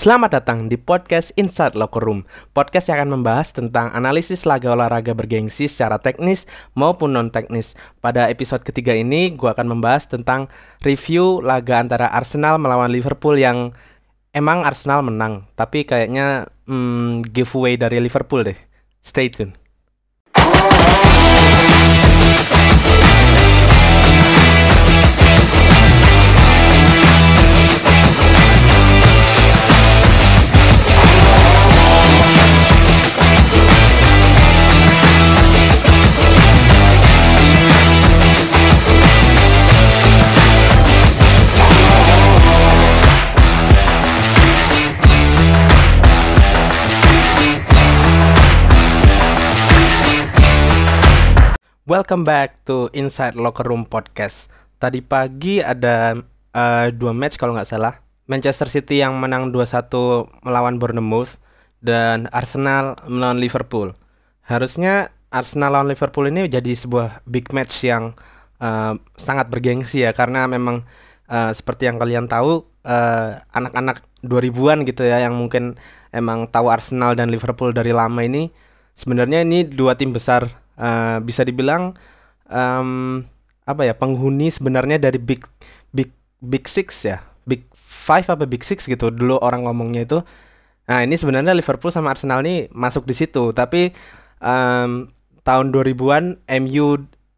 Selamat datang di podcast Inside Locker Room Podcast yang akan membahas tentang analisis laga olahraga bergengsi secara teknis maupun non-teknis. Pada episode ketiga ini gue akan membahas tentang review laga antara Arsenal melawan Liverpool yang Emang Arsenal menang Tapi kayaknya hmm, giveaway dari Liverpool deh. Stay tune Welcome back to Inside Locker Room Podcast. Tadi pagi ada uh, dua match kalau nggak salah. Manchester City yang menang 2-1 melawan Bournemouth dan Arsenal melawan Liverpool. Harusnya Arsenal lawan Liverpool ini jadi sebuah big match yang uh, sangat bergengsi ya karena memang uh, seperti yang kalian tahu anak-anak uh, 2000-an gitu ya yang mungkin emang tahu Arsenal dan Liverpool dari lama ini sebenarnya ini dua tim besar uh, bisa dibilang um, apa ya penghuni sebenarnya dari big big big six ya. Big five apa big six gitu dulu orang ngomongnya itu. Nah ini sebenarnya Liverpool sama Arsenal ini masuk di situ. Tapi um, tahun 2000-an MU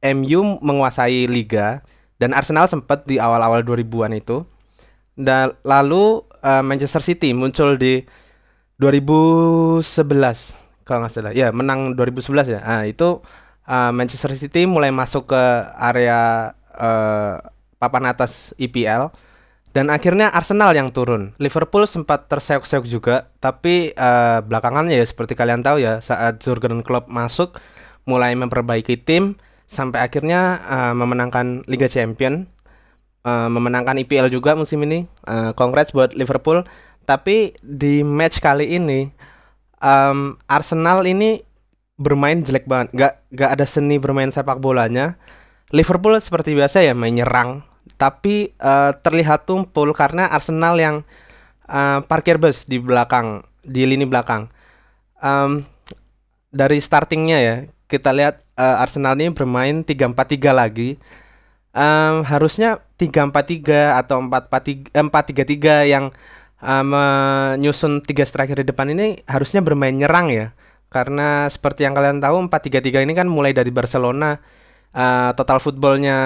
MU menguasai liga dan Arsenal sempat di awal-awal 2000-an itu. Dan lalu uh, Manchester City muncul di 2011 kalau nggak salah. Ya menang 2011 ya. Nah itu uh, Manchester City mulai masuk ke area uh, papan atas IPL dan akhirnya Arsenal yang turun. Liverpool sempat terseok-seok juga tapi uh, belakangannya ya seperti kalian tahu ya saat Jurgen Klopp masuk mulai memperbaiki tim sampai akhirnya uh, memenangkan Liga Champion. Uh, memenangkan IPL juga musim ini. Uh, congrats buat Liverpool. Tapi di match kali ini um, Arsenal ini bermain jelek banget. Gak gak ada seni bermain sepak bolanya. Liverpool seperti biasa ya main nyerang, tapi uh, terlihat tumpul karena Arsenal yang uh, parkir bus di belakang, di lini belakang. Um, dari startingnya ya, kita lihat uh, Arsenal ini bermain 3-4-3 lagi. Um, harusnya 3-4-3 atau 4-4-3 4-3-3 yang uh, menyusun tiga striker di depan ini harusnya bermain nyerang ya. Karena seperti yang kalian tahu 4-3-3 ini kan mulai dari Barcelona uh, total footballnya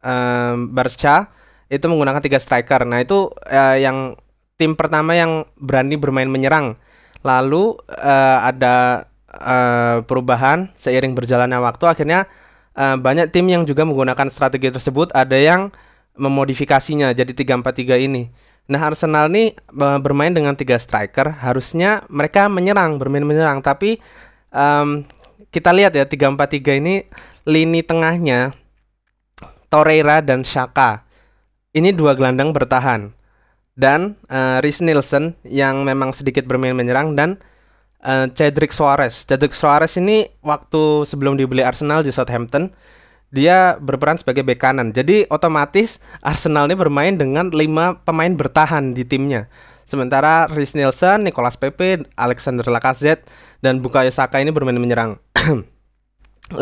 uh, Barca itu menggunakan tiga striker. Nah itu uh, yang tim pertama yang berani bermain menyerang. Lalu uh, ada uh, perubahan seiring berjalannya waktu akhirnya uh, banyak tim yang juga menggunakan strategi tersebut. Ada yang memodifikasinya jadi 3-4-3 ini. Nah Arsenal nih bermain dengan tiga striker, harusnya mereka menyerang, bermain menyerang. Tapi um, kita lihat ya tiga empat tiga ini lini tengahnya Torreira dan Shaka. Ini dua gelandang bertahan. Dan uh, Rhys Nielsen yang memang sedikit bermain menyerang dan uh, Cedric Suarez. Cedric Suarez ini waktu sebelum dibeli Arsenal di Southampton dia berperan sebagai bek kanan. Jadi otomatis Arsenal ini bermain dengan lima pemain bertahan di timnya. Sementara Rhys Nielsen, Nicolas Pepe, Alexander Lacazette dan Bukayo Saka ini bermain menyerang.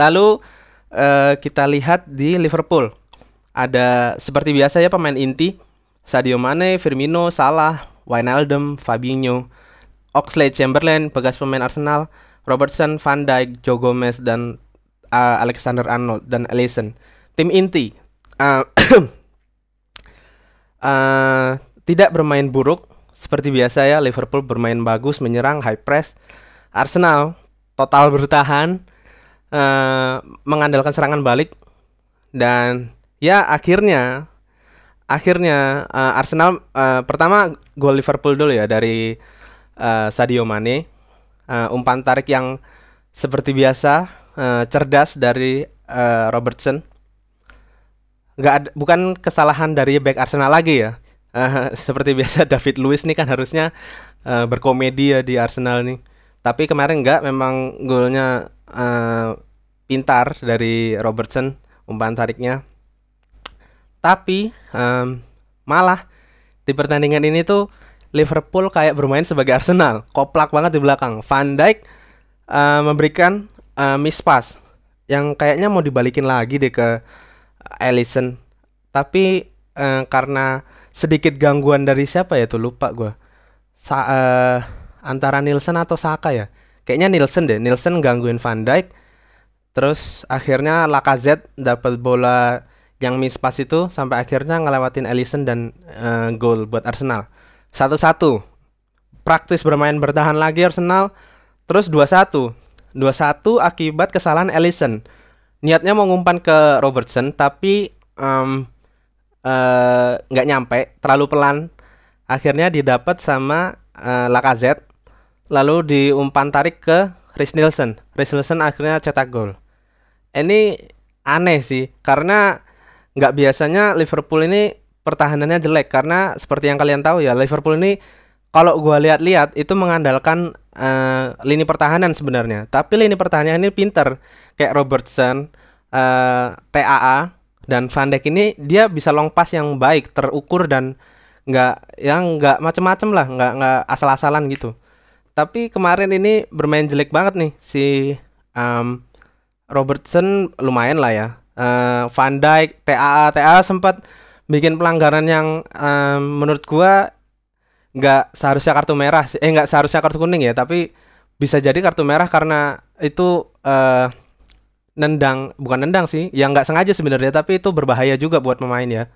Lalu uh, kita lihat di Liverpool. Ada seperti biasa ya pemain inti Sadio Mane, Firmino, Salah, Wijnaldum, Fabinho, Oxlade Chamberlain, bekas pemain Arsenal, Robertson, Van Dijk, Joe Gomez dan uh, Alexander Arnold dan Alisson. Tim inti uh, uh, tidak bermain buruk seperti biasa ya. Liverpool bermain bagus, menyerang, high press. Arsenal total bertahan, uh, mengandalkan serangan balik dan ya akhirnya akhirnya uh, Arsenal uh, pertama gol Liverpool dulu ya dari uh, Sadio Mane uh, umpan tarik yang seperti biasa uh, cerdas dari uh, Robertson. Nggak ada, bukan kesalahan dari back Arsenal lagi ya. Uh, seperti biasa David Luiz nih kan harusnya uh, berkomedi ya di Arsenal nih. Tapi kemarin nggak, memang golnya uh, pintar dari Robertson umpan tariknya. Tapi um, malah di pertandingan ini tuh Liverpool kayak bermain sebagai Arsenal, koplak banget di belakang. Van Dijk uh, memberikan uh, miss pass yang kayaknya mau dibalikin lagi deh ke Ellison. Tapi uh, karena sedikit gangguan dari siapa ya tuh lupa gue. Sa uh, antara Nielsen atau Saka ya. Kayaknya Nielsen deh. Nielsen gangguin Van Dijk. Terus akhirnya Lacazette dapat bola yang miss pass itu sampai akhirnya ngelewatin Ellison dan uh, gol buat Arsenal. Satu-satu. Praktis bermain bertahan lagi Arsenal. Terus 2-1. 2-1 akibat kesalahan Ellison. Niatnya mau ngumpan ke Robertson tapi um, nggak uh, nyampe, terlalu pelan. Akhirnya didapat sama uh, Lacazette. Lalu diumpan tarik ke Rhys Nielsen. Rhys Nielsen akhirnya cetak gol. Ini aneh sih karena nggak biasanya Liverpool ini pertahanannya jelek karena seperti yang kalian tahu ya Liverpool ini kalau gua lihat-lihat itu mengandalkan uh, lini pertahanan sebenarnya. Tapi lini pertahanan ini pinter kayak Robertson, uh, TAA dan Van Dijk ini dia bisa long pass yang baik, terukur dan nggak yang nggak macem-macem lah, nggak nggak asal-asalan gitu. Tapi kemarin ini bermain jelek banget nih si um, Robertson lumayan lah ya. Uh, Van Dijk, TAA, TAA sempat bikin pelanggaran yang um, menurut gua nggak seharusnya kartu merah, eh nggak seharusnya kartu kuning ya, tapi bisa jadi kartu merah karena itu uh, nendang bukan nendang sih yang nggak sengaja sebenarnya tapi itu berbahaya juga buat pemain ya.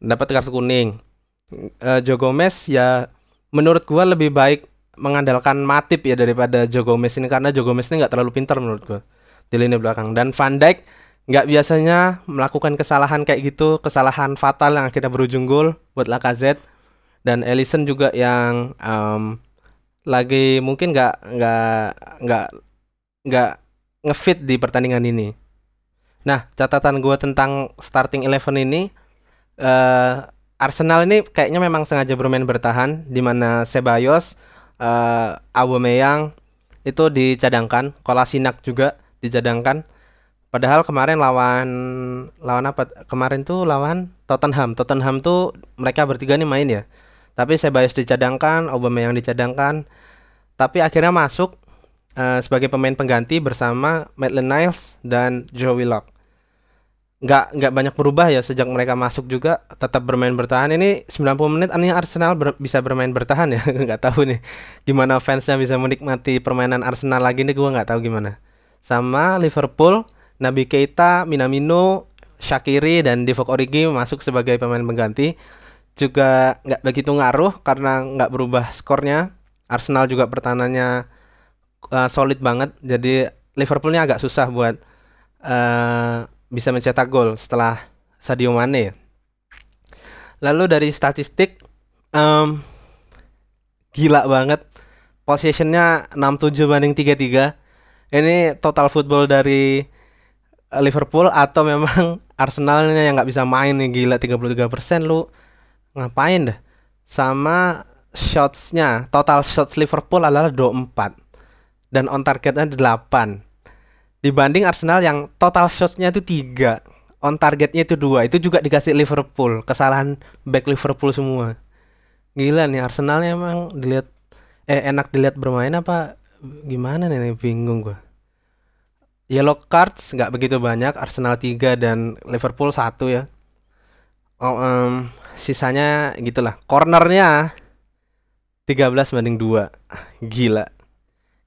Dapat kartu kuning. Uh, Joe Gomez ya menurut gua lebih baik mengandalkan Matip ya daripada Joe Gomez ini karena Joe Gomez ini nggak terlalu pintar menurut gua di lini belakang. Dan Van Dijk nggak biasanya melakukan kesalahan kayak gitu kesalahan fatal yang akhirnya berujung gol buat Lacazette dan Ellison juga yang um, lagi mungkin nggak nggak nggak nggak ngefit di pertandingan ini. Nah, catatan gue tentang starting eleven ini, uh, Arsenal ini kayaknya memang sengaja bermain bertahan, di mana Sebayos, uh, Aubameyang itu dicadangkan, Kolasinac juga dicadangkan. Padahal kemarin lawan lawan apa? Kemarin tuh lawan Tottenham. Tottenham tuh mereka bertiga nih main ya. Tapi Sebayos dicadangkan, Aubameyang dicadangkan. Tapi akhirnya masuk uh, sebagai pemain pengganti bersama Maitland Niles dan Joe Willock. Nggak nggak banyak berubah ya sejak mereka masuk juga tetap bermain bertahan. Ini 90 menit ini Arsenal ber bisa bermain bertahan ya. nggak tahu nih gimana fansnya bisa menikmati permainan Arsenal lagi nih gue nggak tahu gimana. Sama Liverpool, Nabi Keita, Minamino, Shakiri dan Divock Origi masuk sebagai pemain pengganti juga nggak begitu ngaruh karena nggak berubah skornya. Arsenal juga pertahanannya uh, solid banget. Jadi Liverpoolnya agak susah buat uh, bisa mencetak gol setelah Sadio Mane. Lalu dari statistik um, gila banget. Possessionnya 67 banding 33. Ini total football dari Liverpool atau memang Arsenalnya yang nggak bisa main nih gila 33% lu ngapain dah sama shotsnya. Total shots Liverpool adalah 24 dan on targetnya 8 dibanding Arsenal yang total shotnya itu tiga. On targetnya itu dua. Itu juga dikasih Liverpool. Kesalahan back Liverpool semua. Gila nih Arsenalnya emang dilihat eh enak dilihat bermain apa gimana nih, bingung gua. Yellow cards nggak begitu banyak. Arsenal 3 dan Liverpool satu ya. Oh, um, sisanya gitulah cornernya 13 banding 2 gila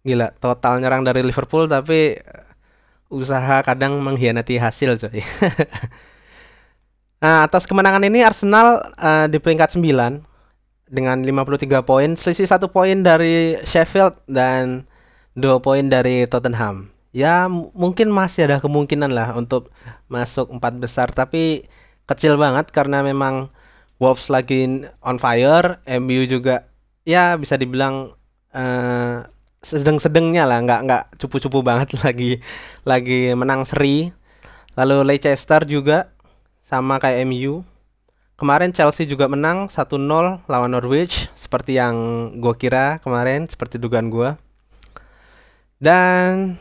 Gila, total nyerang dari Liverpool tapi uh, usaha kadang mengkhianati hasil coy. nah, atas kemenangan ini Arsenal uh, di peringkat 9 dengan 53 poin, selisih satu poin dari Sheffield dan dua poin dari Tottenham. Ya mungkin masih ada kemungkinan lah untuk masuk empat besar, tapi kecil banget karena memang Wolves lagi on fire, MU juga ya bisa dibilang uh, sedang-sedangnya lah nggak nggak cupu-cupu banget lagi lagi menang seri. Lalu Leicester juga sama kayak MU kemarin Chelsea juga menang 1-0 lawan Norwich seperti yang gue kira kemarin seperti dugaan gue dan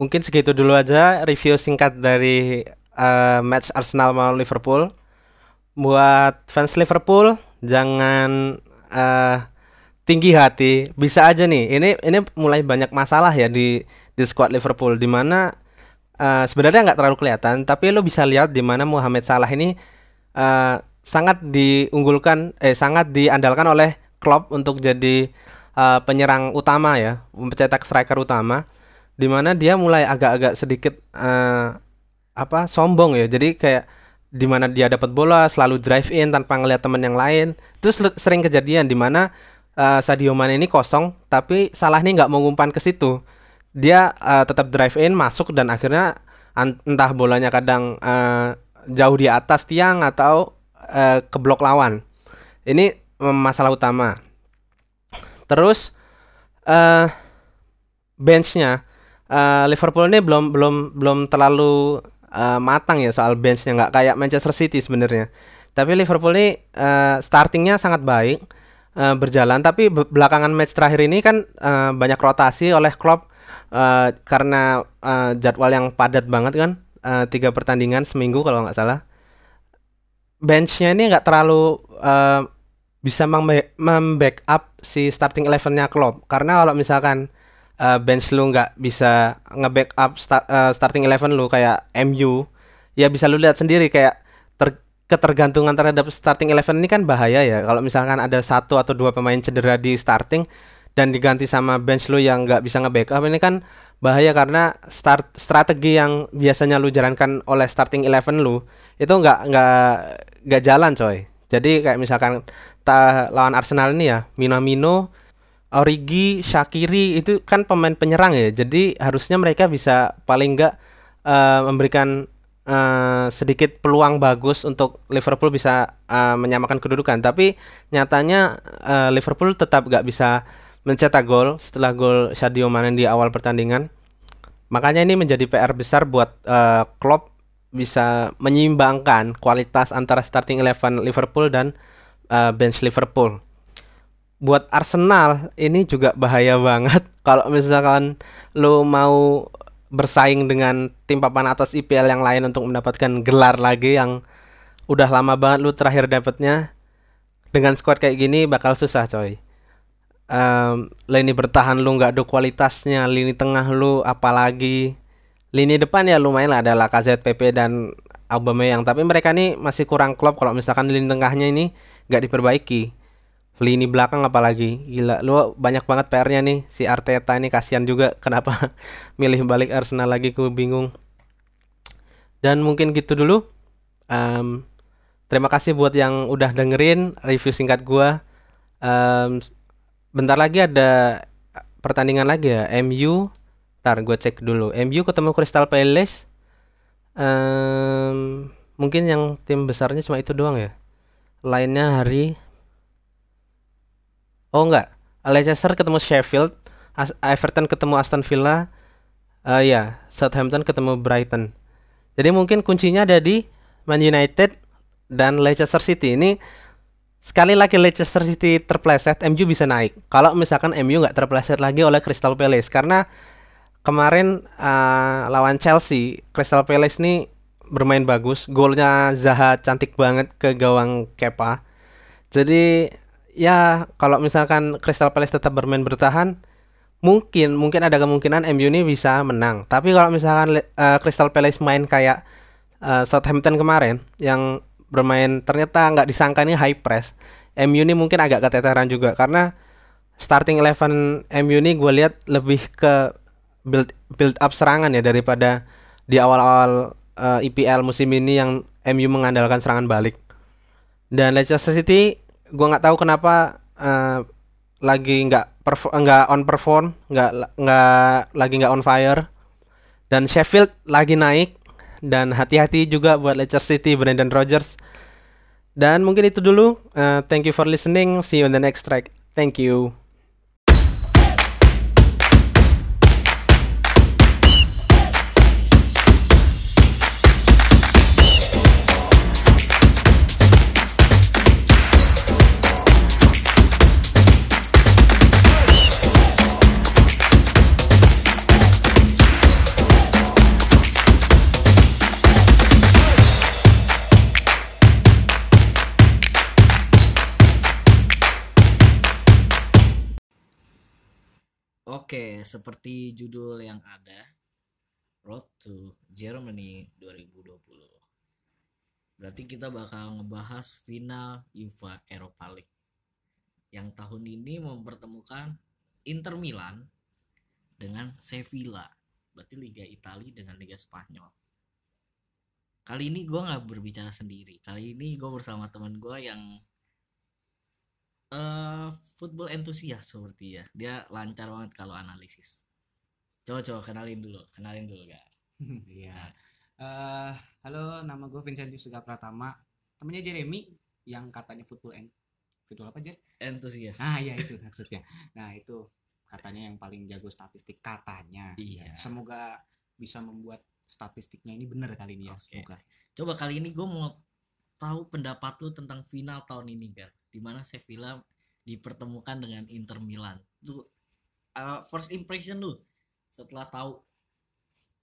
mungkin segitu dulu aja review singkat dari uh, match Arsenal melawan Liverpool buat fans Liverpool jangan uh, tinggi hati. Bisa aja nih ini ini mulai banyak masalah ya di di squad Liverpool di mana uh, sebenarnya nggak terlalu kelihatan tapi lo bisa lihat di mana Mohamed Salah ini uh, sangat diunggulkan eh sangat diandalkan oleh Klopp untuk jadi uh, penyerang utama ya mencetak striker utama di mana dia mulai agak-agak sedikit uh, apa sombong ya. Jadi kayak di mana dia dapat bola selalu drive in tanpa ngeliat teman yang lain. Itu sering kejadian di mana uh, Sadio Mane ini kosong tapi Salah ini nggak mau ngumpan ke situ. Dia uh, tetap drive in masuk dan akhirnya entah bolanya kadang uh, jauh di atas tiang atau uh, ke blok lawan. Ini masalah utama. Terus uh, benchnya uh, Liverpool ini belum belum belum terlalu uh, matang ya soal benchnya nggak kayak Manchester City sebenarnya. Tapi Liverpool ini uh, startingnya sangat baik uh, berjalan, tapi belakangan match terakhir ini kan uh, banyak rotasi oleh Klopp uh, karena uh, jadwal yang padat banget kan, uh, tiga pertandingan seminggu kalau nggak salah. Benchnya ini nggak terlalu uh, bisa membackup si starting elevennya Klopp karena kalau misalkan uh, bench lu nggak bisa nge-backup start, uh, starting eleven lu kayak MU, ya bisa lu lihat sendiri kayak ter ketergantungan terhadap starting eleven ini kan bahaya ya. Kalau misalkan ada satu atau dua pemain cedera di starting dan diganti sama bench lu yang nggak bisa nge-backup ini kan bahaya karena start strategi yang biasanya lu jalankan oleh starting eleven lu itu nggak nggak nggak jalan coy. Jadi kayak misalkan ta lawan Arsenal ini ya, Minamino Origi, Shakiri itu kan pemain penyerang ya. Jadi harusnya mereka bisa paling enggak uh, memberikan uh, sedikit peluang bagus untuk Liverpool bisa uh, menyamakan kedudukan. Tapi nyatanya uh, Liverpool tetap gak bisa mencetak gol setelah gol Sadio Mane di awal pertandingan. Makanya ini menjadi PR besar buat uh, Klopp bisa menyeimbangkan kualitas antara starting eleven Liverpool dan uh, bench Liverpool buat Arsenal ini juga bahaya banget. Kalau misalkan lo mau bersaing dengan tim papan atas IPL yang lain untuk mendapatkan gelar lagi yang udah lama banget lu terakhir dapetnya dengan squad kayak gini bakal susah coy. Um, lini bertahan lu nggak ada kualitasnya lini tengah lu apalagi. Lini depan ya lumayan lah ada Lacazette, PP dan Aubameyang. Tapi mereka nih masih kurang klop kalau misalkan lini tengahnya ini nggak diperbaiki lini belakang apalagi. Gila lu banyak banget PR-nya nih. Si Arteta ini kasihan juga kenapa milih balik Arsenal lagi ku bingung. Dan mungkin gitu dulu. Um, terima kasih buat yang udah dengerin review singkat gua. Um, bentar lagi ada pertandingan lagi ya MU ntar gue cek dulu. MU ketemu Crystal Palace. Um, mungkin yang tim besarnya cuma itu doang ya. Lainnya hari Oh enggak, Leicester ketemu Sheffield, As Everton ketemu Aston Villa, uh, ya Southampton ketemu Brighton. Jadi mungkin kuncinya ada di Man United dan Leicester City ini sekali lagi Leicester City terpleset, MU bisa naik. Kalau misalkan MU nggak terpleset lagi oleh Crystal Palace karena kemarin uh, lawan Chelsea, Crystal Palace ini bermain bagus, golnya Zaha cantik banget ke gawang Kepa. Jadi ya kalau misalkan Crystal Palace tetap bermain bertahan mungkin mungkin ada kemungkinan MU ini bisa menang. Tapi kalau misalkan uh, Crystal Palace main kayak uh, Southampton kemarin yang bermain ternyata nggak disangka ini high press MU ini mungkin agak keteteran juga. Karena starting eleven MU ini gue lihat lebih ke build build up serangan ya daripada di awal-awal uh, eh, IPL musim ini yang MU mengandalkan serangan balik. Dan Leicester City gua nggak tahu kenapa uh, lagi nggak nggak on perform nggak nggak lagi nggak on fire. Dan Sheffield lagi naik dan hati-hati juga buat Leicester City Brandon Rogers dan mungkin itu dulu uh, thank you for listening see you in the next track. Thank you Oke, seperti judul yang ada, Road to Germany 2020. Berarti kita bakal ngebahas final UEFA Europa League. Yang tahun ini mempertemukan Inter Milan dengan Sevilla. Berarti Liga Italia dengan Liga Spanyol. Kali ini gue nggak berbicara sendiri. Kali ini gue bersama teman gue yang eh football entusias seperti ya. Dia lancar banget kalau analisis. Coba coba kenalin dulu, kenalin dulu gak? Iya. Eh, halo, nama gue Vincent Yusuga Pratama. Temennya Jeremy yang katanya football en football apa Jer? Entusias. Ah iya itu maksudnya. Nah itu katanya yang paling jago statistik katanya. Iya. Semoga bisa membuat statistiknya ini benar kali ini ya. Oke. Semoga. Coba kali ini gue mau tahu pendapat lu tentang final tahun ini, Gar. Di mana Sevilla dipertemukan dengan Inter Milan. Tuh uh, first impression lu setelah tahu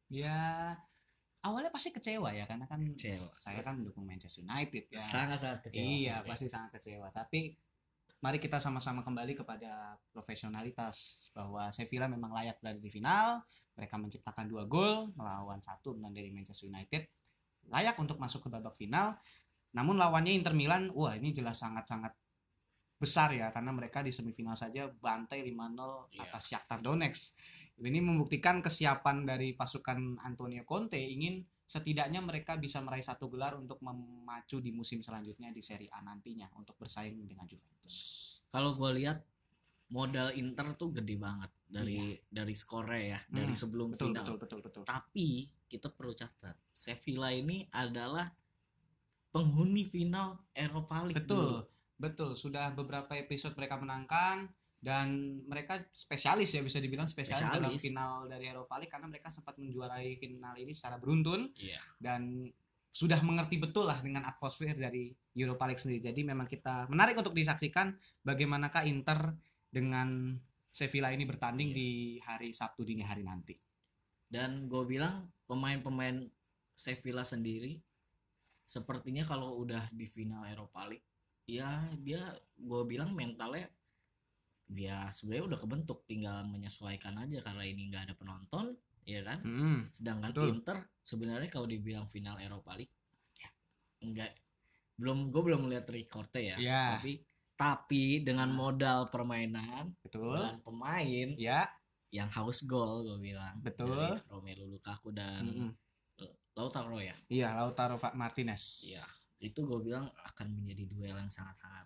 Ya awalnya pasti kecewa ya karena kan Kecewa. saya kan mendukung Manchester United ya. sangat sangat kecewa. Iya, sebenarnya. pasti sangat kecewa. Tapi mari kita sama-sama kembali kepada profesionalitas bahwa Sevilla memang layak berada di final. Mereka menciptakan dua gol melawan satu menang dari Manchester United. Layak untuk masuk ke babak final. Namun lawannya Inter Milan, wah ini jelas sangat-sangat besar ya karena mereka di semifinal saja bantai 5-0 Iya. atas Shakhtar Donetsk. Ini membuktikan kesiapan dari pasukan Antonio Conte ingin setidaknya mereka bisa meraih satu gelar untuk memacu di musim selanjutnya di Serie A nantinya untuk bersaing dengan Juventus. Kalau gue lihat modal Inter tuh gede banget dari dari skornya ya, dari Hmm, sebelum Betul, final. betul, betul, betul. Tapi kita perlu catat, Sevilla ini adalah penghuni final Eropa League. Betul, dulu. betul. Sudah beberapa episode mereka menangkan dan mereka spesialis ya bisa dibilang spesialis, dalam Spesialis. final dari Eropa League karena mereka sempat menjuarai final ini secara beruntun Iya. dan sudah mengerti betul lah dengan atmosfer dari Europa League sendiri. Jadi memang kita menarik untuk disaksikan bagaimanakah Inter dengan Sevilla ini bertanding Iya. di hari Sabtu dini hari nanti. Dan gue bilang pemain-pemain Sevilla sendiri sepertinya kalau udah di final Eropa League, ya dia gue bilang mentalnya dia sebenarnya udah kebentuk, tinggal menyesuaikan aja karena ini nggak ada penonton, ya kan? Hmm, Sedangkan Betul. Inter sebenarnya kalau dibilang final Eropa League, ya enggak belum gue belum melihat recordnya ya, Iya. tapi tapi dengan modal permainan betul. dan pemain Ya, yang haus gol gue bilang Betul. dari Romelu Lukaku dan mm-mm. Lautaro ya iya Lautaro Fa- Martinez. Iya. itu gue bilang akan menjadi duel yang sangat-sangat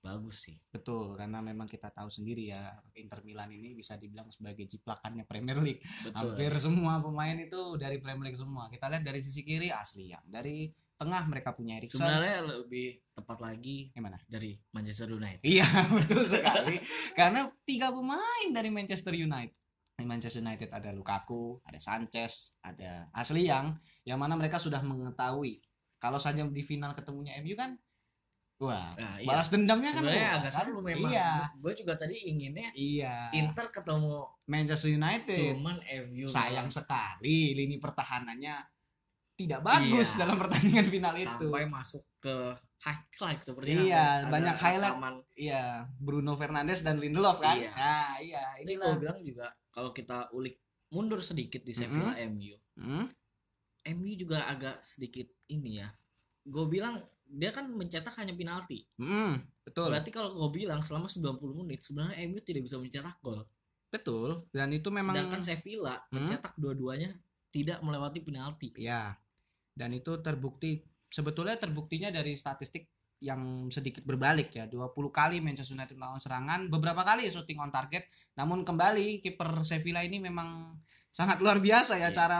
bagus sih Betul, karena memang kita tahu sendiri ya Inter Milan ini bisa dibilang sebagai jiplakannya Premier League. betul Hampir semua pemain itu dari Premier League semua. Kita lihat dari sisi kiri asli yang dari tengah mereka punya Erikson. sebenarnya lebih tepat lagi Gimana? dari Manchester United Iya betul sekali. Karena tiga pemain dari Manchester United. Di Manchester United ada Lukaku, ada Sanchez, ada Asli yang yang mana mereka sudah mengetahui kalau saja di final ketemunya MU kan, wah nah, iya. balas dendamnya kan sebenarnya agak kan? seru memang Iya, gue juga tadi inginnya iya. Inter ketemu Manchester United cuman MU sayang sekali lini pertahanannya tidak bagus Iya. dalam pertandingan final itu. sampai masuk ke highlight seperti Iya, banyak highlight. rekaman. Iya, Bruno Fernandes dan Lindelof kan. Iya. Nah, iya, ini inilah. gue bilang juga kalau kita ulik mundur sedikit di Sevilla MU Hmm? MU juga agak sedikit ini ya. Gue bilang dia kan mencetak hanya penalti. Hmm, betul. Berarti kalau gue bilang selama 90 menit sebenarnya MU tidak bisa mencetak gol. Betul. Dan itu memang Sedangkan Sevilla Hmm? mencetak dua-duanya tidak melewati penalti. ya. Dan itu terbukti sebetulnya terbuktinya dari statistik yang sedikit berbalik ya. 20 kali Manchester United melawan serangan, beberapa kali shooting on target. Namun kembali kiper Sevilla ini memang sangat luar biasa ya Iya. cara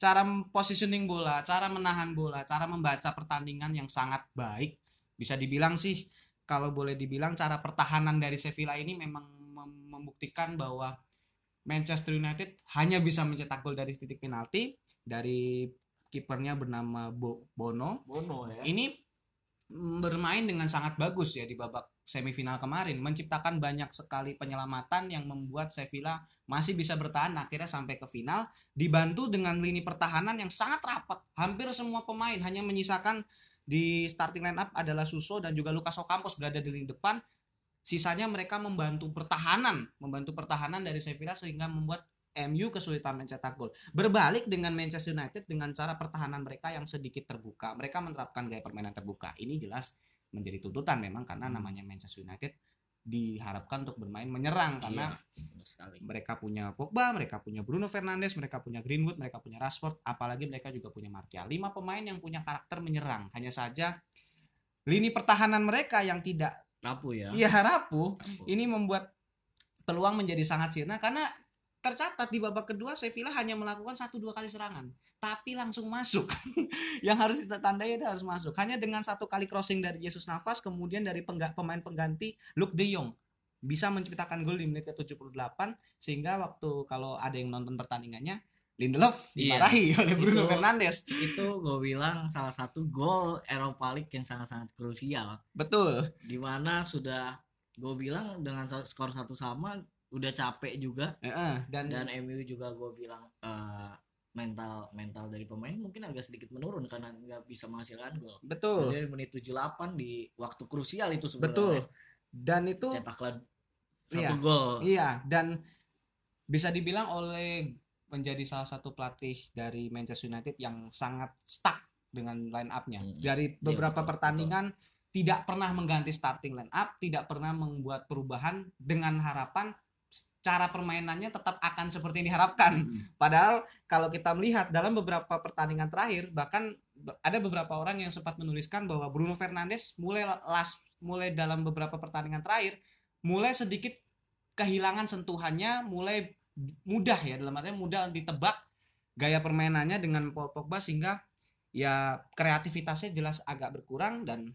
cara positioning bola, cara menahan bola, cara membaca pertandingan yang sangat baik. Bisa dibilang sih kalau boleh dibilang cara pertahanan dari Sevilla ini memang mem- membuktikan bahwa Manchester United hanya bisa mencetak gol dari titik penalti dari kipernya bernama Bo- Bono. Bono ya. Ini bermain dengan sangat bagus ya di babak semifinal kemarin, menciptakan banyak sekali penyelamatan yang membuat Sevilla masih bisa bertahan akhirnya sampai ke final dibantu dengan lini pertahanan yang sangat rapat. Hampir semua pemain hanya menyisakan di starting line up adalah Suso dan juga Lucas Ocampos berada di lini depan sisanya mereka membantu pertahanan membantu pertahanan dari Sevilla sehingga membuat MU kesulitan mencetak gol. Berbalik dengan Manchester United dengan cara pertahanan mereka yang sedikit terbuka. Mereka menerapkan gaya permainan terbuka. Ini jelas menjadi tuntutan memang karena namanya Manchester United diharapkan untuk bermain menyerang karena Iya, benar sekali. mereka punya Pogba, mereka punya Bruno Fernandes, mereka punya Greenwood, mereka punya Rashford, apalagi mereka juga punya Martial. Lima pemain yang punya karakter menyerang. Hanya saja lini pertahanan mereka yang tidak Rapuh ya. ya rapuh Rapuh. ini membuat peluang menjadi sangat sirna karena tercatat di babak kedua Sevilla hanya melakukan satu dua kali serangan. Tapi langsung masuk. Yang harus kita tandai itu harus masuk. Hanya dengan satu kali crossing dari Jesus Navas kemudian dari pengga- pemain pengganti Luke De Jong. Bisa menciptakan gol di menit ke-78 sehingga waktu kalau ada yang nonton pertandingannya Lindelof Iya. dimarahi oleh Bruno Itu- Fernandes. itu gue bilang salah satu gol Eropa League yang sangat-sangat krusial. Betul. Di mana sudah gue bilang dengan skor satu sama udah capek juga Heeh, dan, dan MU juga gue bilang eh, mental mental dari pemain mungkin agak sedikit menurun karena nggak bisa menghasilkan gol. betul Jadi menit 78 di waktu krusial itu betul sebenarnya dan itu cetaklah satu Iya. gol. Iya, dan bisa dibilang oleh menjadi salah satu pelatih dari Manchester United yang sangat stuck dengan line up-nya. Mm. Dari Iya, beberapa betul, pertandingan tidak pernah mengganti starting line up, tidak pernah membuat perubahan dengan harapan cara permainannya tetap akan seperti yang diharapkan. Mm. Padahal kalau kita melihat dalam beberapa pertandingan terakhir bahkan ada beberapa orang yang sempat menuliskan bahwa Bruno Fernandes mulai las mulai dalam beberapa pertandingan terakhir mulai sedikit kehilangan sentuhannya, mulai mudah ya dalam artinya mudah ditebak gaya permainannya dengan Paul Pogba sehingga ya kreativitasnya jelas agak berkurang dan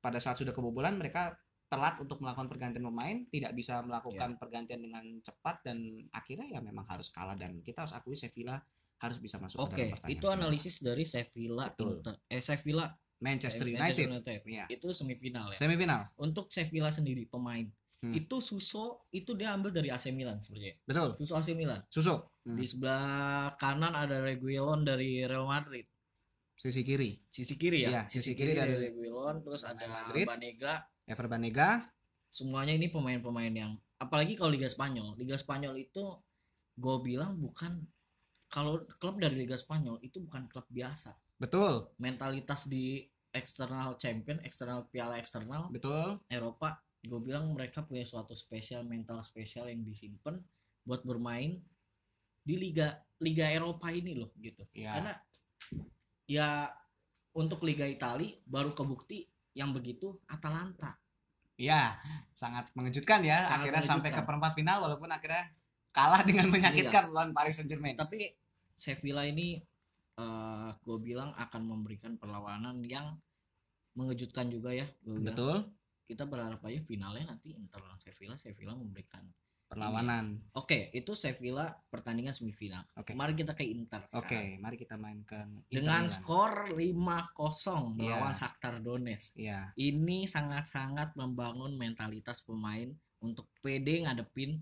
pada saat sudah kebobolan mereka telat untuk melakukan pergantian pemain, tidak bisa melakukan pergantian dengan cepat dan akhirnya ya memang harus kalah dan kita harus akui Sevilla harus bisa masuk ke Oke, dalam pertandingan itu final. analisis dari Sevilla. Inter eh Sevilla Manchester United. United. Iya. Itu semifinal ya. Semifinal. Untuk Sevilla sendiri pemain Hmm. itu Suso itu dia ambil dari AC Milan sebenarnya. Betul. Suso AC Milan. Susu. Hmm. Di sebelah kanan ada Reguilon dari Real Madrid. Sisi kiri. Sisi kiri ya. Iya, sisi kiri dari Reguilon terus ada Madrid. Banega. Ever Banega. Semuanya ini pemain-pemain yang apalagi kalau Liga Spanyol. Liga Spanyol itu gue bilang bukan kalau klub dari Liga Spanyol itu bukan klub biasa. Betul. Mentalitas di eksternal champion, eksternal piala eksternal Betul. Eropa, gue bilang mereka punya suatu spesial mental spesial yang disimpan buat bermain di liga liga Eropa ini loh gitu. Ya. Karena ya untuk liga Italia baru kebukti yang begitu Atalanta. Iya, sangat mengejutkan ya. Sangat akhirnya sampai ke perempat final walaupun akhirnya kalah dengan menyakitkan lawan Paris Saint-Germain. Tapi Sevilla ini eh gue bilang akan memberikan perlawanan yang mengejutkan juga ya. Bilang. Betul. Kita berharap aja finalnya nanti Inter lawan Sevilla, Sevilla memberikan Perlawanan. Oke, itu Sevilla pertandingan semifinal. Oke. Mari kita ke Inter. Oke, sekarang. mari kita mainkan Inter Dengan Milan. skor 5-0 Iya. melawan Shakhtar Donetsk. Iya, Ini sangat-sangat membangun mentalitas pemain untuk pede ngadepin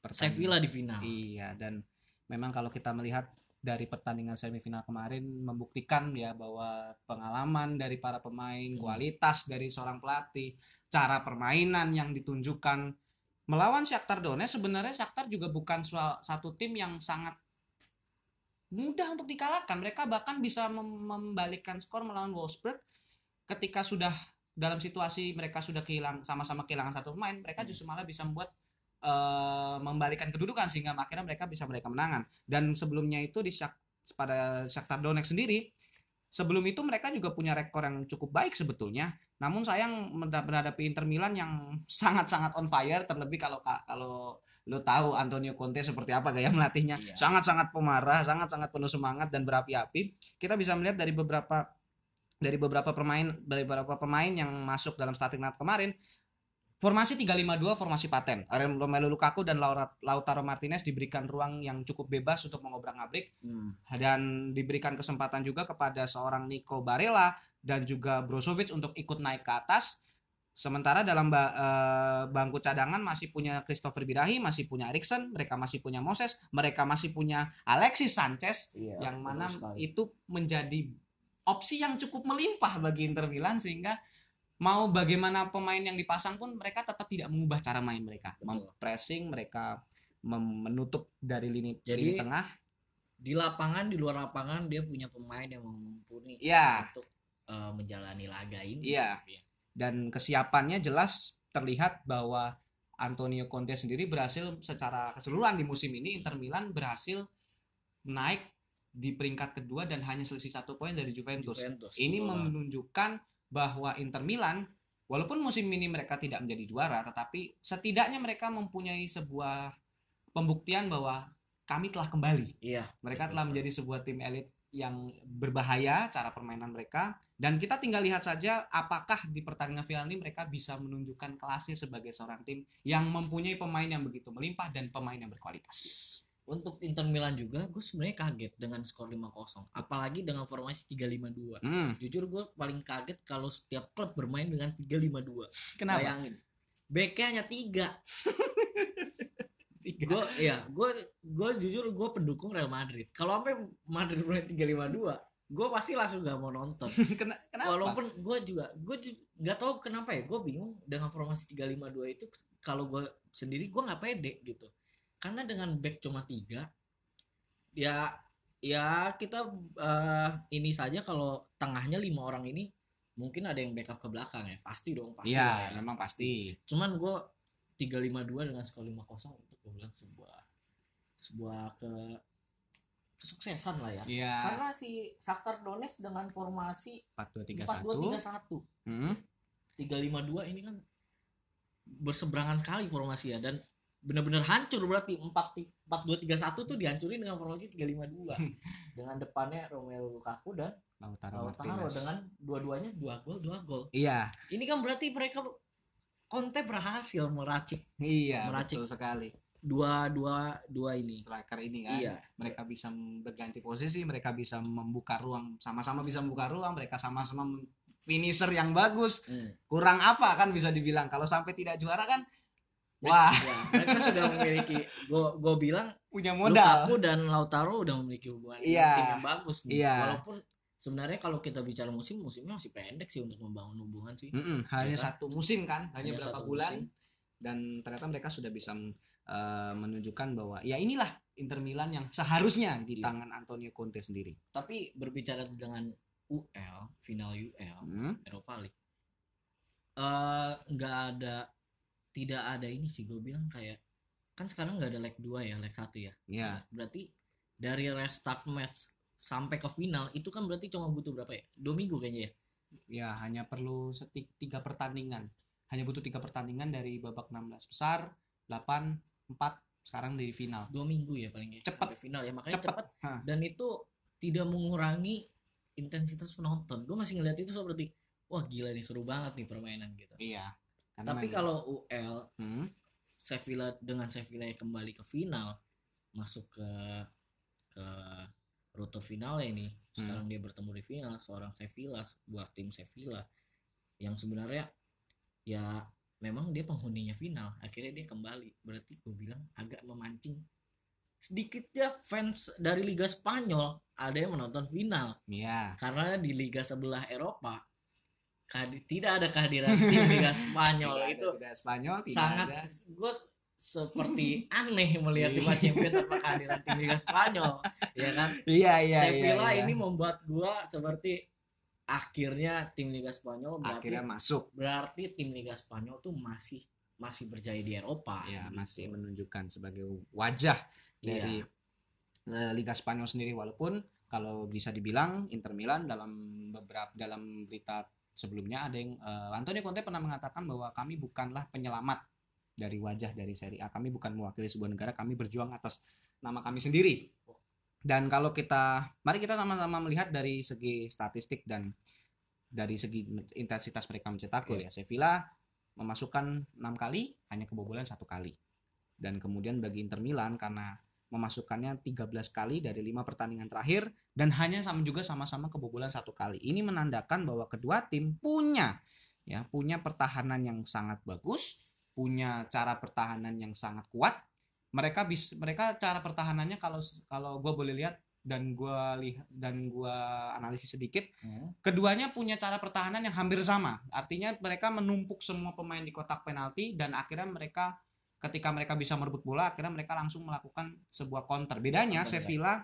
pertandingan. Sevilla di final. Iya, dan memang kalau kita melihat dari pertandingan semifinal kemarin membuktikan ya bahwa pengalaman dari para pemain, Hmm. kualitas dari seorang pelatih, cara permainan yang ditunjukkan melawan Shakhtar Donetsk sebenarnya Shakhtar juga bukan satu tim yang sangat mudah untuk dikalahkan. Mereka bahkan bisa mem- membalikkan skor melawan Wolfsburg ketika sudah dalam situasi mereka sudah kehilang sama-sama kehilangan satu pemain, mereka Hmm. justru malah bisa membuat eh, membalikan kedudukan sehingga akhirnya mereka bisa meraih kemenangan. Dan sebelumnya itu di Shak, pada Shakhtar Donetsk sendiri sebelum itu mereka juga punya rekor yang cukup baik sebetulnya. Namun sayang menghadapi Inter Milan yang sangat-sangat on fire terlebih kalau kalau lo tahu Antonio Conte seperti apa gaya melatihnya. Iya. Sangat-sangat pemarah, sangat-sangat penuh semangat dan berapi-api. Kita bisa melihat dari beberapa dari beberapa pemain dari beberapa pemain yang masuk dalam starting lineup kemarin Formasi 352 formasi paten. Romelu Lukaku dan Lautaro Martinez diberikan ruang yang cukup bebas untuk mengobrak-abrik Hmm. dan diberikan kesempatan juga kepada seorang Nico Barella dan juga Brozovic untuk ikut naik ke atas. Sementara dalam ba- eh, bangku cadangan masih punya Christopher Birahi, masih punya Erikson, mereka masih punya Moses, mereka masih punya Alexis Sanchez Iya, yang mana sekali. itu menjadi opsi yang cukup melimpah bagi Inter Milan sehingga mau bagaimana pemain yang dipasang pun mereka tetap tidak mengubah cara main mereka. Betul. Pressing mereka mem- menutup dari lini Jadi, lini tengah. Di lapangan, di luar lapangan dia punya pemain yang mumpuni Iya. untuk eh, menjalani laga ini. Iya. dan kesiapannya jelas terlihat bahwa Antonio Conte sendiri berhasil secara keseluruhan di musim ini Inter Milan berhasil naik di peringkat kedua dan hanya selisih satu poin dari Juventus. Juventus. Ini betul menunjukkan bahwa Inter Milan walaupun musim ini mereka tidak menjadi juara tetapi setidaknya mereka mempunyai sebuah pembuktian bahwa kami telah kembali. Iya. Mereka betul telah menjadi sebuah tim elit yang berbahaya cara permainan mereka dan kita tinggal lihat saja apakah di pertandingan final ini mereka bisa menunjukkan kelasnya sebagai seorang tim yang mempunyai pemain yang begitu melimpah dan pemain yang berkualitas. Untuk Inter Milan juga, gue sebenarnya kaget dengan skor 5-0. Apalagi dengan formasi 3-5-2. Hmm, Jujur gue paling kaget kalau setiap klub bermain dengan 3-5-2. kenapa? Bayangin. Backnya hanya 3. Tiga. Gue ya, gue gue jujur gue pendukung Real Madrid. Kalau sampai Madrid bermain 3-5-2, gue pasti langsung gak mau nonton. Kena- kenapa? Walaupun gue juga gue nggak tahu kenapa ya gue bingung dengan formasi 352 itu kalau gue sendiri gue nggak pede gitu karena dengan back cuma tiga ya ya kita eh, ini saja kalau tengahnya lima orang ini mungkin ada yang backup ke belakang ya pasti dong pasti Iya, ya. memang pasti. cuman gue 352 dengan skor 5-0 itu gue bilang sebuah sebuah ke kesuksesan lah ya Iya, karena si Shakhtar Donetsk dengan formasi 4231. 4-2-3-1 Hmm. 3-5-2 ini kan berseberangan sekali formasi ya dan benar-benar hancur berarti 4-2-3-1 tuh dihancurin dengan formasi 3-5-2 dengan depannya Romelu Lukaku dan Lautaro Lautaro dengan dua-duanya dua gol dua gol Iya, ini kan berarti mereka Conte berhasil meracik iya, Meracik. betul sekali. dua dua dua ini Striker ini kan. iya mereka bisa berganti posisi, mereka bisa membuka ruang, sama-sama bisa membuka ruang, mereka sama-sama finisher yang bagus. Hmm. Kurang apa kan bisa dibilang kalau sampai tidak juara kan wah Ya, mereka sudah memiliki gue bilang punya modal. Lukaku dan Lautaro udah memiliki hubungan Iya. tim yang bagus nih. Iya. Walaupun sebenarnya kalau kita bicara musim, musimnya masih pendek sih untuk membangun hubungan sih. Mm-mm, hanya Ya satu musim kan, hanya, Hanya berapa bulan musim. dan ternyata mereka sudah bisa eh, menunjukkan bahwa ya inilah Inter Milan yang seharusnya di Iya. tangan Antonio Conte sendiri. Tapi berbicara dengan UL, final UL, Hmm, Eropa League, eh nggak ada, tidak ada ini sih gue bilang kayak kan sekarang nggak ada leg 2 ya, leg 1 ya. ya, Berarti dari restart match sampai ke final itu kan berarti cuma butuh berapa ya? Dua minggu kayaknya ya. ya hanya perlu setik tiga pertandingan. Hanya butuh tiga pertandingan dari babak 16 besar, 8, 4 sekarang di final. Dua minggu ya paling ya. Cepet. sampai final ya makanya Hah. dan itu tidak mengurangi intensitas penonton. Gue masih ngeliat itu seperti wah gila nih seru banget nih permainan gitu. Iya. Karena Tapi kalau UL Hmm, Sevilla dengan Sevilla kembali ke final masuk ke ke rute final ini Hmm. sekarang dia bertemu di final seorang Sevilla buat tim Sevilla yang sebenarnya ya memang dia penghuninya final akhirnya dia kembali berarti gue bilang agak memancing sedikitnya fans dari Liga Spanyol ada yang menonton final Iya. karena di liga sebelah Eropa kehadi- tidak ada kehadiran tim Liga Spanyol Tidak itu tidak Spanyol, tidak sangat ada. gue seperti aneh melihat Liga Champions tanpa kehadiran tim Liga Spanyol ya kan Iya, iya, Sevilla iya, iya. ini membuat gue seperti akhirnya tim Liga Spanyol berarti akhirnya masuk. berarti tim Liga Spanyol tuh masih masih berjaya di Eropa Ya, gitu. masih menunjukkan sebagai wajah dari Iya. eh, Liga Spanyol sendiri walaupun kalau bisa dibilang Inter Milan dalam beberapa dalam berita sebelumnya ada yang eh, Antonio Conte pernah mengatakan bahwa kami bukanlah penyelamat dari wajah dari Serie A. Kami bukan mewakili sebuah negara, kami berjuang atas nama kami sendiri. Dan kalau kita mari kita sama-sama melihat dari segi statistik dan dari segi intensitas mereka mencetak gol ya. Sevilla memasukkan enam kali hanya kebobolan satu kali. Dan kemudian bagi Inter Milan karena memasukkannya 13 kali dari lima pertandingan terakhir dan hanya sama juga sama-sama kebobolan satu kali. Ini menandakan bahwa kedua tim punya ya punya pertahanan yang sangat bagus, punya cara pertahanan yang sangat kuat. Mereka bis mereka cara pertahanannya kalau kalau gue boleh lihat dan gua lihat dan gua analisis sedikit Hmm. keduanya punya cara pertahanan yang hampir sama. Artinya mereka menumpuk semua pemain di kotak penalti dan akhirnya mereka ketika mereka bisa merebut bola akhirnya mereka langsung melakukan sebuah counter. Bedanya Counter, ya. Sevilla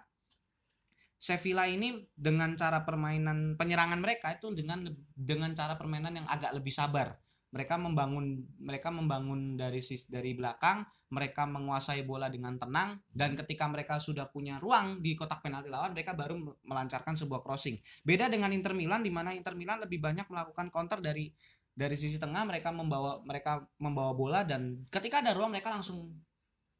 Sevilla ini dengan cara permainan penyerangan mereka itu dengan dengan cara permainan yang agak lebih sabar. Mereka membangun mereka membangun dari sis dari belakang, mereka menguasai bola dengan tenang dan ketika mereka sudah punya ruang di kotak penalti lawan mereka baru melancarkan sebuah crossing. Beda dengan Inter Milan di mana Inter Milan lebih banyak melakukan counter dari dari sisi tengah mereka membawa mereka membawa bola dan ketika ada ruang mereka langsung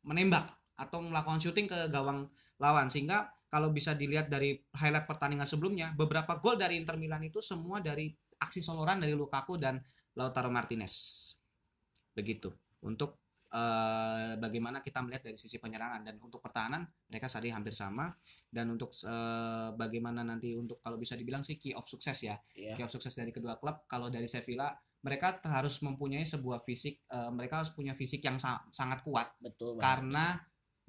menembak atau melakukan syuting ke gawang lawan sehingga kalau bisa dilihat dari highlight pertandingan sebelumnya beberapa gol dari Inter Milan itu semua dari aksi soloran dari Lukaku dan Lautaro Martinez. Begitu. Untuk eh, bagaimana kita melihat dari sisi penyerangan. Dan untuk pertahanan mereka tadi hampir sama. Dan untuk eh, bagaimana nanti untuk kalau bisa dibilang sih key of sukses ya. Iya. key of sukses dari kedua klub. Kalau dari Sevilla mereka harus mempunyai sebuah fisik eh, mereka harus punya fisik yang sa- sangat kuat. Betul banget. karena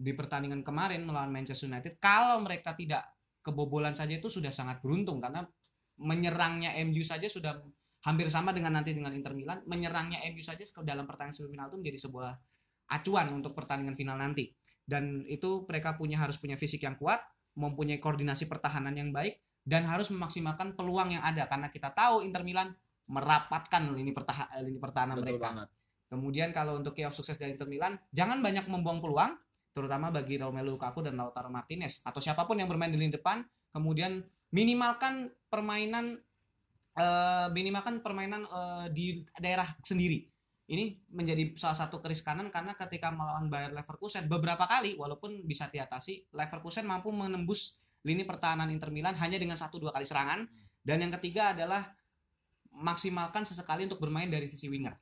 di pertandingan kemarin melawan Manchester United kalau mereka tidak kebobolan saja itu sudah sangat beruntung. Karena menyerangnya MU saja sudah hampir sama dengan nanti dengan Inter Milan. Menyerangnya MU saja ke dalam pertandingan semifinal itu menjadi sebuah acuan untuk pertandingan final nanti dan itu mereka punya harus punya fisik yang kuat mempunyai koordinasi pertahanan yang baik dan harus memaksimalkan peluang yang ada karena kita tahu Inter Milan merapatkan lini pertahanan lini pertahanan Betul mereka banget. Kemudian kalau untuk key of sukses dari Inter Milan, jangan banyak membuang peluang, terutama bagi Romelu Lukaku dan Lautaro Martinez atau siapa pun yang bermain di lini depan. Kemudian minimalkan permainan eh, minimalkan permainan eh, di daerah sendiri. Ini menjadi salah satu keris kanan karena ketika melawan Bayer Leverkusen beberapa kali walaupun bisa diatasi, Leverkusen mampu menembus lini pertahanan Inter Milan hanya dengan satu dua kali serangan. Dan yang ketiga adalah maksimalkan sesekali untuk bermain dari sisi winger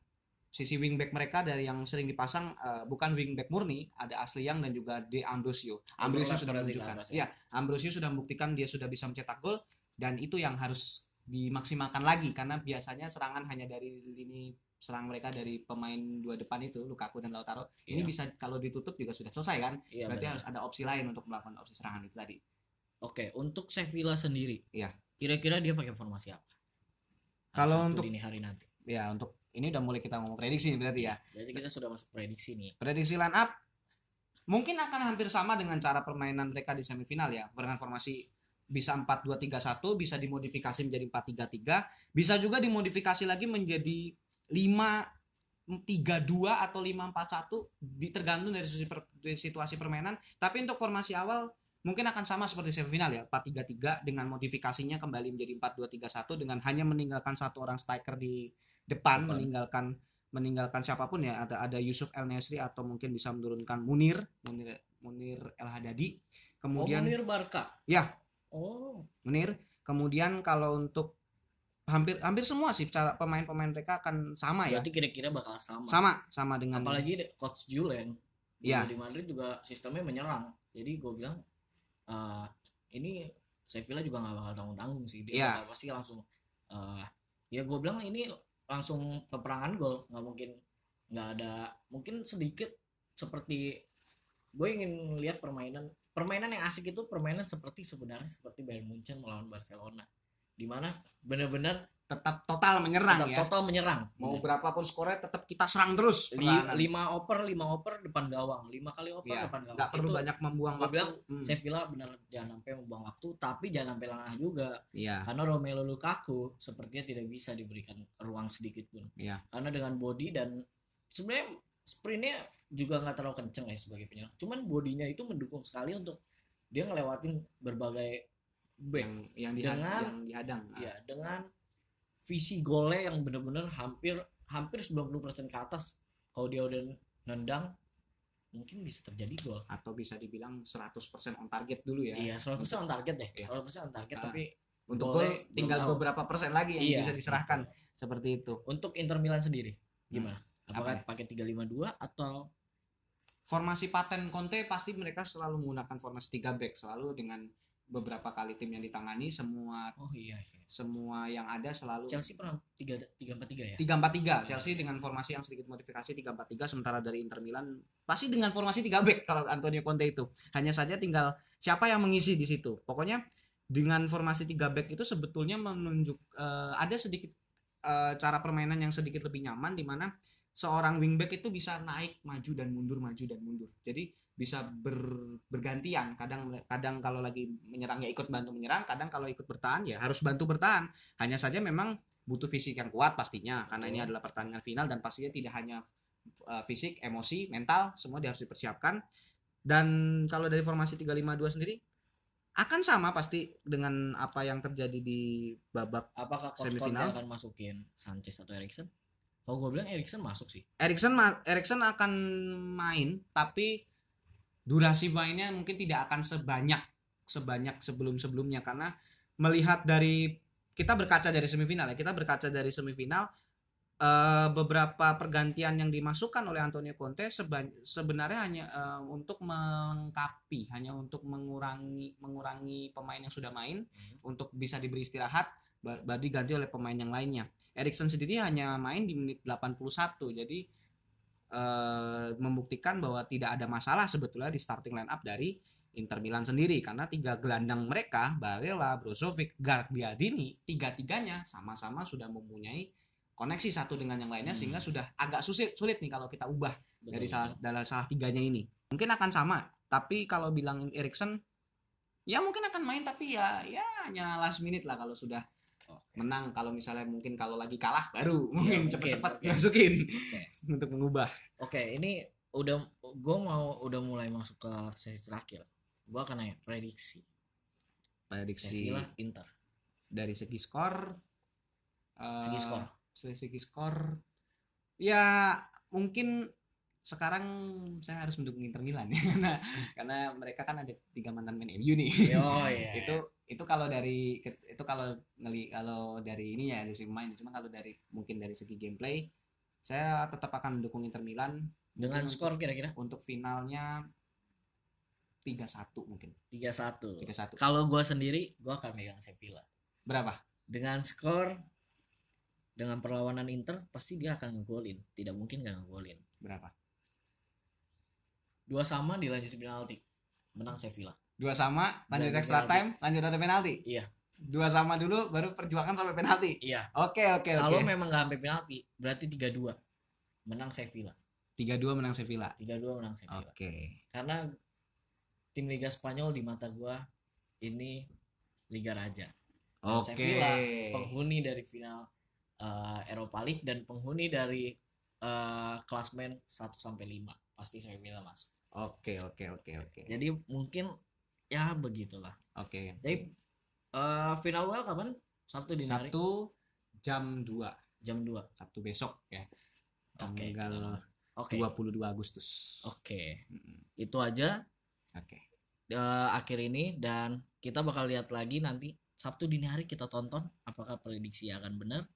sisi wingback mereka dari yang sering dipasang eh, bukan wingback murni ada Asli Young dan juga De Ambrosio. Ambrosio Overlap sudah menunjukkan. kan, ya? Ya, Ambrosio sudah membuktikan dia sudah bisa mencetak gol dan itu yang harus dimaksimalkan lagi karena biasanya serangan hanya dari lini serang mereka dari pemain dua depan itu Lukaku dan Lautaro. Ini Iya. bisa kalau ditutup juga sudah selesai kan? Iya, Berarti benar. harus ada opsi lain untuk melakukan opsi serangan itu tadi. Oke, untuk Sevilla sendiri. Iya. Kira-kira dia pakai formasi apa? Kalau untuk- dini hari nanti. Ya, untuk ini udah mulai kita ngomong prediksi berarti ya. Berarti kita sudah masuk prediksi nih. prediksi line up mungkin akan hampir sama dengan cara permainan mereka di semifinal ya dengan formasi bisa 4-2-3-1 bisa dimodifikasi menjadi 4-3-3 bisa juga dimodifikasi lagi menjadi 5-3-2 atau 5-4-1 di- tergantung dari situasi permainan tapi untuk formasi awal mungkin akan sama seperti semifinal ya 4-3-3 dengan modifikasinya kembali menjadi 4-2-3-1 dengan hanya meninggalkan satu orang striker di depan, Depan. meninggalkan meninggalkan siapa pun ya ada ada Yusuf El Nesri atau mungkin bisa menurunkan Munir Munir Munir El Hadadi kemudian oh, Munir Barca. Ya. Oh, Munir kemudian kalau untuk hampir hampir semua sih cara pemain-pemain mereka akan sama ya berarti kira-kira bakal sama. sama sama dengan Apalagi coach Julen Iya. di Madrid juga sistemnya menyerang. Jadi gue bilang eh, ini Sevilla juga nggak bakal tanggung-tanggung sih. Dia bakal pasti langsung eh, ya gue bilang ini langsung peperangan gol nggak mungkin nggak ada mungkin sedikit seperti gue ingin lihat permainan permainan yang asik itu permainan seperti sebenarnya seperti Bayern Munchen melawan Barcelona di mana benar-benar tetap total menyerang tetap ya. total menyerang. Mau berapapun skornya tetap kita serang terus lima oper lima oper depan gawang. Lima kali oper Iya, depan gawang. Nggak perlu Itu banyak membuang waktu bilang, Hmm, Sevilla benar jangan sampai membuang waktu tapi jangan sampai lengah juga. Iya. Karena Romelu Lukaku sepertinya tidak bisa diberikan ruang sedikit pun. Iya. karena dengan body dan sebenarnya sprintnya juga nggak terlalu kenceng ya sebagai penyerang cuman bodinya itu mendukung sekali untuk dia ngelewatin berbagai back yang yang, dihad- Dengan- yang dihadang Ah, ya dengan visi golnya yang benar-benar hampir hampir 90% ke atas. Kalau dia udah nendang mungkin bisa terjadi gol. Atau bisa dibilang 100% on target dulu ya. Iya 100% on target deh. Iya. 100% on target Ah. tapi untuk gol tinggal beberapa persen lagi yang Iya. bisa diserahkan. Seperti itu. Untuk Inter Milan sendiri gimana? Apakah Apa pakai 352 atau formasi paten Conte pasti mereka selalu menggunakan formasi 3 back selalu dengan beberapa kali tim yang ditangani semua Oh iya, iya. semua yang ada selalu Chelsea pernah tiga tiga empat tiga ya. tiga empat tiga. Chelsea dengan formasi yang sedikit modifikasi tiga empat tiga sementara dari Inter Milan pasti dengan formasi tiga back kalau Antonio Conte itu. Hanya saja tinggal siapa yang mengisi di situ. Pokoknya dengan formasi tiga back itu sebetulnya menunjuk eh, ada sedikit eh, cara permainan yang sedikit lebih nyaman di mana seorang wingback itu bisa naik maju dan mundur maju dan mundur. Jadi bisa ber- bergantian kadang kadang kalau lagi menyerang ya ikut bantu menyerang kadang kalau ikut bertahan ya harus bantu bertahan hanya saja memang butuh fisik yang kuat pastinya karena ini Betul. adalah pertandingan final dan pastinya tidak hanya uh, fisik, emosi, mental semua dia harus dipersiapkan. Dan kalau dari formasi 352 sendiri akan sama pasti dengan apa yang terjadi di babak Apakah Coach Semifinal. akan masukin Sanchez atau Erikson? Kalau gue bilang Erikson masuk sih. Erikson ma- Erikson akan main tapi durasi mainnya mungkin tidak akan sebanyak sebanyak sebelum-sebelumnya karena melihat dari kita berkaca dari semifinal ya kita berkaca dari semifinal eh, beberapa pergantian yang dimasukkan oleh Antonio Conte seba- sebenarnya hanya eh, untuk melengkapi hanya untuk mengurangi mengurangi pemain yang sudah main untuk bisa diberi istirahat ba- baru diganti oleh pemain yang lainnya. Erikson sendiri hanya main di menit 81 jadi eh, membuktikan bahwa tidak ada masalah sebetulnya di starting line up dari Inter Milan sendiri karena tiga gelandang mereka Barella, Brozovic, Gagliardini tiga-tiganya sama-sama sudah mempunyai koneksi satu dengan yang lainnya Hmm. sehingga sudah agak sulit sulit nih kalau kita ubah Betul, dari salah dalam salah tiganya ini. Mungkin akan sama, tapi kalau bilangin Erikson ya mungkin akan main tapi ya ya hanya last minute lah kalau sudah. Menang kalau misalnya mungkin kalau lagi kalah baru mungkin mungkin, cepet-cepet oke. dimasukin Oke. untuk mengubah. Oke, ini udah gue mau udah mulai masuk ke sesi terakhir. Gue akan nanya prediksi Prediksi Sevilla Inter. dari segi skor eh, Segi skor. dari segi skor ya mungkin sekarang saya harus mendukung Inter Milan ya karena karena mereka kan ada tiga mantan main MU nih Oh iya. itu itu kalau dari itu kalau ngeli kalau dari ini ya dari segi main cuma kalau dari mungkin dari segi gameplay saya tetap akan mendukung Inter Milan dengan skor kira-kira untuk finalnya 3-1 mungkin 3-1. 3-1 Kalau gue sendiri, gue akan megang Sevilla. berapa Dengan skor dengan perlawanan Inter pasti dia akan ngegolin. Tidak mungkin gak ngegolin. berapa Dua sama dilanjut penalti. Menang Sevilla. Dua sama lanjut Lanjut extra penalti. time lanjut ada penalti Iya. dua sama dulu baru perjuangan sampai penalti Iya. oke oke Kalau memang gak sampai penalti, berarti 3-2. Menang Sevilla. 3-2 menang Sevilla 3-2 menang Sevilla. oke Karena tim Liga Spanyol di mata gua ini Liga Raja. Dan oke Sevilla penghuni dari final eh, Eropa League dan penghuni dari eh, klasmen 1 sampai 5 pasti Sevilla masuk. oke oke oke oke Jadi mungkin ya begitulah. oke Jadi eh, final WL kapan? Sabtu dini hari Sabtu jam 2 jam 2. Sabtu besok ya tanggal Oke. 22 Agustus Oke. Mm-mm. Itu aja oke eh, akhir ini dan kita bakal lihat lagi nanti Sabtu dini hari kita tonton apakah prediksi akan benar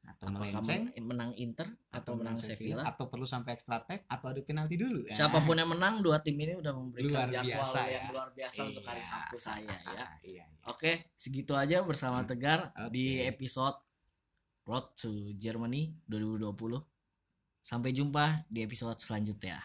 atau apakah melenceng men- menang Inter atau menang Sevilla. atau perlu sampai extra time atau adu penalti dulu ya. Siapa pun yang menang dua tim ini udah memberikan Luar jadwal biasa yang ya. luar biasa untuk hari Iya. Sabtu saya ya. Iya, iya. Oke, segitu aja bersama Hmm. Tegar di Oke. episode Road to Germany 2020. Sampai jumpa di episode selanjutnya.